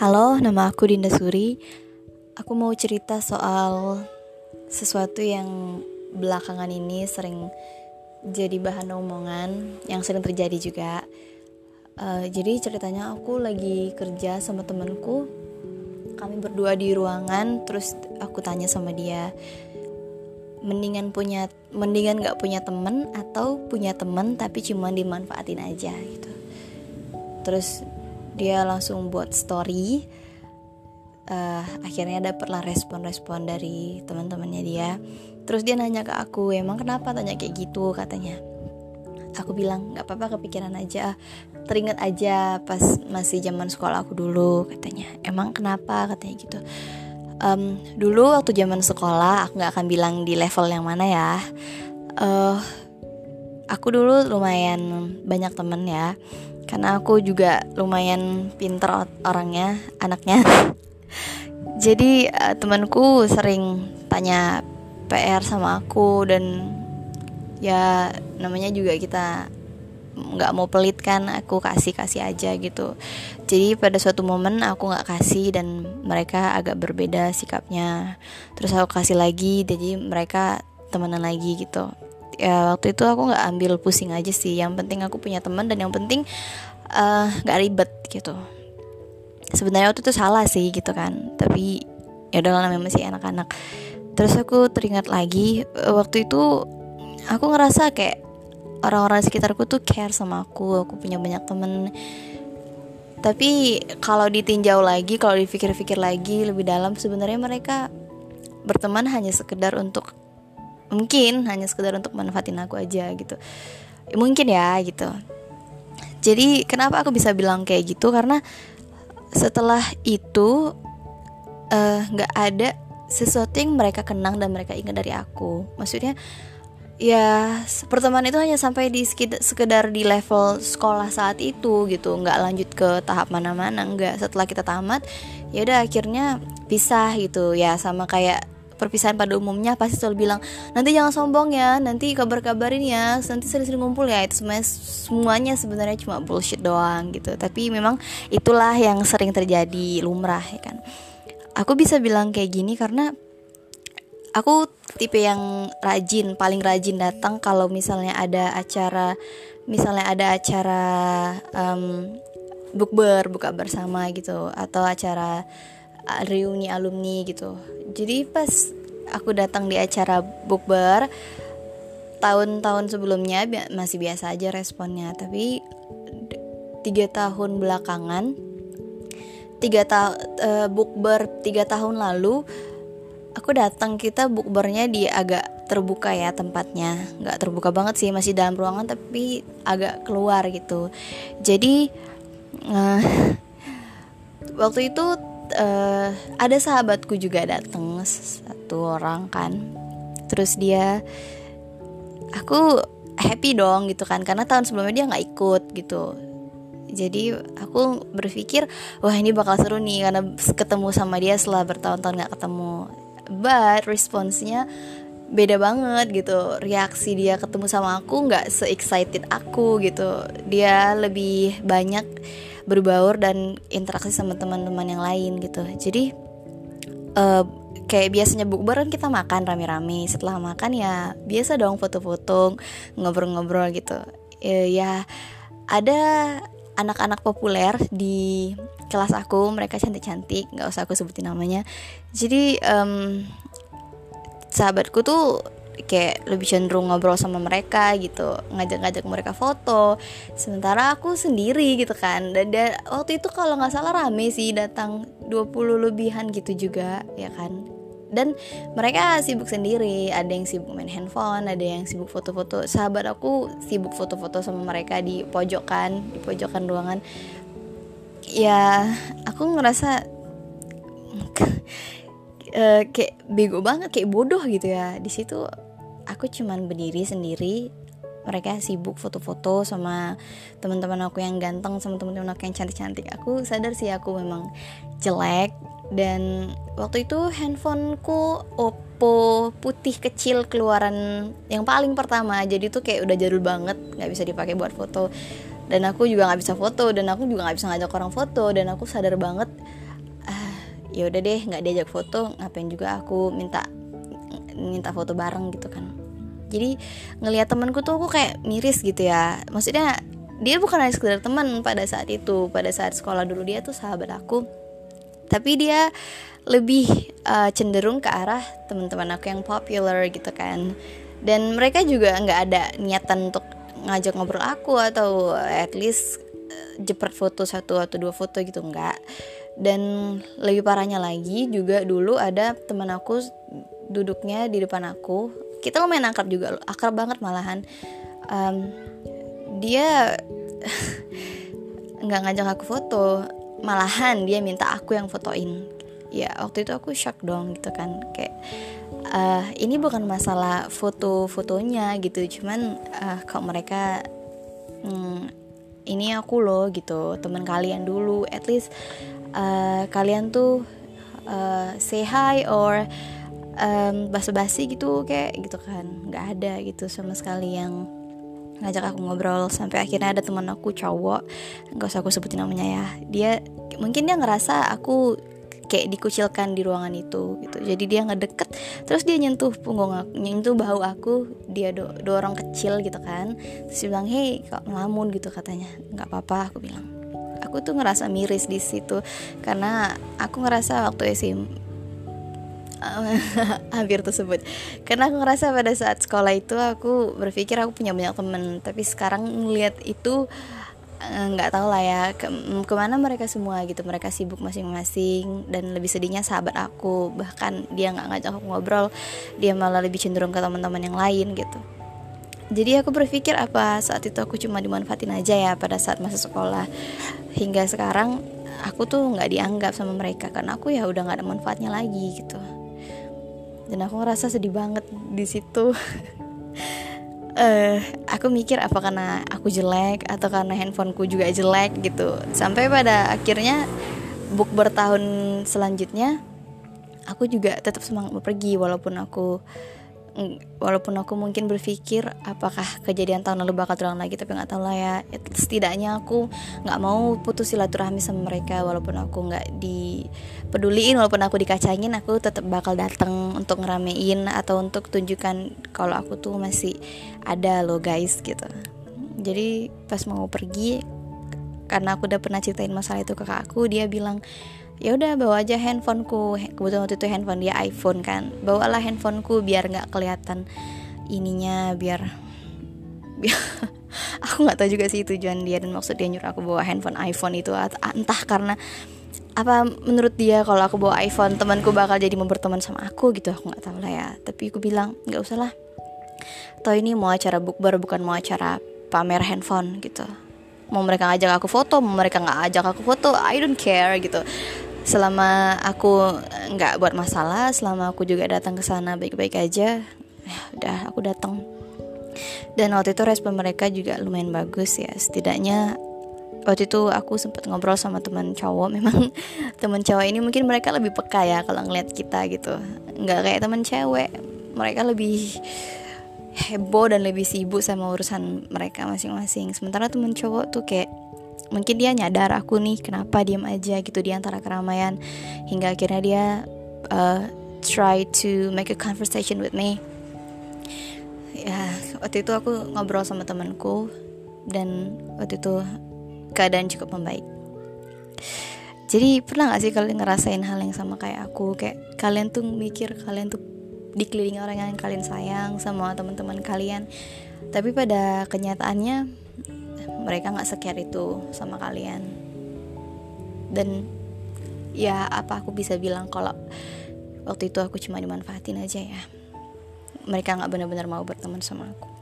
Halo, nama aku Dinda Suri. Aku mau cerita soal sesuatu yang belakangan ini sering jadi bahan omongan, yang sering terjadi juga. Uh, jadi ceritanya aku lagi kerja sama temenku. Kami berdua di ruangan, terus aku tanya sama dia, mendingan punya, mendingan nggak punya temen atau punya temen tapi cuma dimanfaatin aja gitu. Terus dia langsung buat story. Uh, akhirnya dapatlah respon-respon dari teman-temannya dia. Terus dia nanya ke aku emang kenapa tanya kayak gitu? katanya. Aku bilang nggak apa-apa kepikiran aja. Teringat aja pas masih zaman sekolah aku dulu katanya. Emang kenapa? katanya gitu. Um, dulu waktu zaman sekolah aku nggak akan bilang di level yang mana ya. Uh, aku dulu lumayan banyak temen ya karena aku juga lumayan pinter orangnya anaknya. Jadi uh, temanku sering tanya PR sama aku dan ya namanya juga kita nggak mau pelit kan aku kasih kasih aja gitu. Jadi pada suatu momen aku nggak kasih dan mereka agak berbeda sikapnya. Terus aku kasih lagi jadi mereka temenan lagi gitu ya waktu itu aku nggak ambil pusing aja sih. Yang penting aku punya teman dan yang penting eh, nggak uh, ribet gitu. Sebenarnya waktu itu salah sih gitu kan. Tapi ya udah namanya masih anak-anak. Terus aku teringat lagi eh, waktu itu aku ngerasa kayak orang-orang sekitarku tuh care sama aku aku punya banyak temen. Tapi kalau ditinjau lagi kalau dipikir-pikir lagi lebih dalam sebenarnya mereka berteman hanya sekedar untuk mungkin hanya sekedar untuk manfaatin aku aja gitu. Mungkin ya gitu. Jadi kenapa aku bisa bilang kayak gitu? Karena setelah itu eh, nggak uh, ada sesuatu yang mereka kenang dan mereka ingat dari aku. Maksudnya ya pertemanan itu hanya sampai di sekedar di level sekolah saat itu gitu. Nggak lanjut ke tahap mana-mana nggak. Setelah kita tamat ya udah akhirnya pisah gitu. Ya sama kayak perpisahan pada umumnya pasti selalu bilang nanti jangan sombong ya nanti kabar-kabarin ya nanti sering-sering ngumpul ya. Itu semuanya semuanya sebenarnya cuma bullshit doang gitu. Tapi memang itulah yang sering terjadi lumrah ya kan. Aku bisa bilang kayak gini karena aku tipe yang rajin paling rajin datang kalau misalnya ada acara misalnya ada acara um, bukber buka bersama gitu atau acara reuni alumni gitu. Jadi pas aku datang di acara bukber tahun-tahun sebelumnya bi masih biasa aja responnya. Tapi tiga tahun belakangan tiga ta uh, bukber tiga tahun lalu aku datang kita bukbernya di agak terbuka ya tempatnya. Nggak terbuka banget sih masih dalam ruangan tapi agak keluar gitu. Jadi uh, waktu itu uh, ada sahabatku juga datang satu orang kan. Terus dia aku happy dong gitu kan karena tahun sebelumnya dia nggak ikut gitu. Jadi aku berpikir wah ini bakal seru nih karena ketemu sama dia setelah bertahun-tahun nggak ketemu. But responsnya beda banget gitu. Reaksi dia ketemu sama aku nggak se excited aku gitu. Dia lebih banyak berbaur dan interaksi sama teman-teman yang lain gitu. Jadi uh, kayak biasanya bukber kan kita makan rame-rame. Setelah makan ya biasa dong foto-foto ngobrol-ngobrol gitu. Uh, ya ada anak-anak populer di kelas aku mereka cantik-cantik nggak usah aku sebutin namanya. Jadi um, sahabatku tuh kayak lebih cenderung ngobrol sama mereka gitu ngajak-ngajak mereka foto. Sementara aku sendiri gitu kan. Dan da waktu itu kalau nggak salah rame sih datang 20 lebihan gitu juga ya kan. Dan mereka sibuk sendiri ada yang sibuk main handphone ada yang sibuk foto-foto. Sahabat aku sibuk foto-foto sama mereka di pojokan di pojokan ruangan. Ya aku ngerasa uh, kayak bego banget kayak bodoh gitu ya. Di situ aku cuman berdiri sendiri. Mereka sibuk foto-foto sama teman-teman aku yang ganteng sama teman-teman aku yang cantik-cantik. Aku sadar sih aku memang jelek. Dan waktu itu handphoneku Oppo putih kecil keluaran yang paling pertama. Jadi tuh kayak udah jadul banget nggak bisa dipakai buat foto. Dan aku juga nggak bisa foto dan aku juga nggak bisa ngajak orang foto. Dan aku sadar banget ya udah deh nggak diajak foto ngapain juga aku minta minta foto bareng gitu kan. Jadi ngelihat temanku tuh aku kayak miris gitu ya. Maksudnya dia bukan hanya sekedar teman pada saat itu. Pada saat sekolah dulu dia tuh sahabat aku. Tapi dia lebih uh, cenderung ke arah teman-teman aku yang popular gitu kan. Dan mereka juga nggak ada niatan untuk ngajak ngobrol aku atau at least uh, jepret foto satu atau dua foto gitu nggak dan lebih parahnya lagi juga dulu ada teman aku duduknya di depan aku. Kita lumayan akrab juga akrab banget malahan. Um, dia nggak ngajak aku foto. Malahan dia minta aku yang fotoin. Ya waktu itu aku shock dong gitu kan. Kayak uh, ini bukan masalah foto-fotonya gitu. Cuman uh, kalau mereka hmm, ini aku loh gitu teman kalian dulu. At least uh, kalian tuh uh, say hi or um, basa-basi gitu kayak gitu kan. Nggak ada gitu sama sekali yang ngajak aku ngobrol. Sampai akhirnya ada teman aku cowok. Nggak usah aku sebutin namanya ya. Dia mungkin dia ngerasa aku kayak dikucilkan di ruangan itu gitu. Jadi dia ngedeket terus dia nyentuh punggung aku nyentuh bahu aku dia do dorong kecil gitu kan. Terus dia bilang hei kok melamun gitu katanya. Nggak apa-apa aku bilang. Aku tuh ngerasa miris di situ karena aku ngerasa waktu SM hampir tersebut. Karena aku ngerasa pada saat sekolah itu aku berpikir aku punya banyak temen tapi sekarang ngeliat itu nggak tahu lah ya ke ke mana mereka semua gitu. Mereka sibuk masing-masing dan lebih sedihnya sahabat aku. Bahkan dia nggak ngajak aku ngobrol dia malah lebih cenderung ke teman-teman yang lain gitu. Jadi aku berpikir apa saat itu aku cuma dimanfaatin aja ya pada saat masa sekolah. Hingga sekarang aku tuh nggak dianggap sama mereka karena aku ya udah nggak ada manfaatnya lagi gitu. Dan aku ngerasa sedih banget di situ uh, aku mikir apa karena aku jelek atau karena handphoneku juga jelek gitu. Sampai pada akhirnya book bertahun selanjutnya aku juga tetap semangat pergi walaupun aku walaupun aku mungkin berpikir apakah kejadian tahun lalu bakal terulang lagi tapi nggak tahu lah ya. Setidaknya aku nggak mau putus silaturahmi sama mereka walaupun aku nggak dipeduliin walaupun aku dikacangin aku tetap bakal datang untuk ngeramein atau untuk tunjukkan kalau aku tuh masih ada loh guys gitu. Jadi pas mau pergi karena aku udah pernah ceritain masalah itu ke kakakku dia bilang ya udah bawa aja handphoneku kebetulan waktu itu handphone dia iPhone kan. Bawalah handphoneku biar nggak kelihatan ininya biar biar aku nggak tahu juga sih tujuan dia dan maksud dia nyuruh aku bawa handphone iPhone itu entah karena apa menurut dia kalau aku bawa iPhone temanku bakal jadi mau berteman sama aku gitu aku nggak tahu lah ya. Tapi aku bilang nggak usah lah. Atau ini mau acara bukber bukan mau acara pamer handphone gitu. Mau mereka ngajak aku foto mau mereka nggak ajak aku foto I don't care gitu. Selama aku nggak buat masalah selama aku juga datang ke sana baik-baik aja ya udah aku datang. Dan waktu itu respon mereka juga lumayan bagus ya setidaknya waktu itu aku sempat ngobrol sama teman cowok memang teman cowok ini mungkin mereka lebih peka ya kalau ngeliat kita gitu. Nggak kayak teman cewek mereka lebih heboh dan lebih sibuk sama urusan mereka masing-masing. Sementara teman cowok tuh kayak mungkin dia nyadar aku nih kenapa diam aja gitu di antara keramaian hingga akhirnya dia uh, try to make a conversation with me. Ya waktu itu aku ngobrol sama temanku dan waktu itu keadaan cukup membaik. Jadi pernah gak sih kalian ngerasain hal yang sama kayak aku? Kayak kalian tuh mikir kalian tuh dikelilingi orang yang kalian sayang sama teman-teman kalian. Tapi pada kenyataannya mereka nggak secare itu sama kalian. Dan ya apa aku bisa bilang kalau waktu itu aku cuma dimanfaatin aja ya. Mereka nggak benar-benar mau berteman sama aku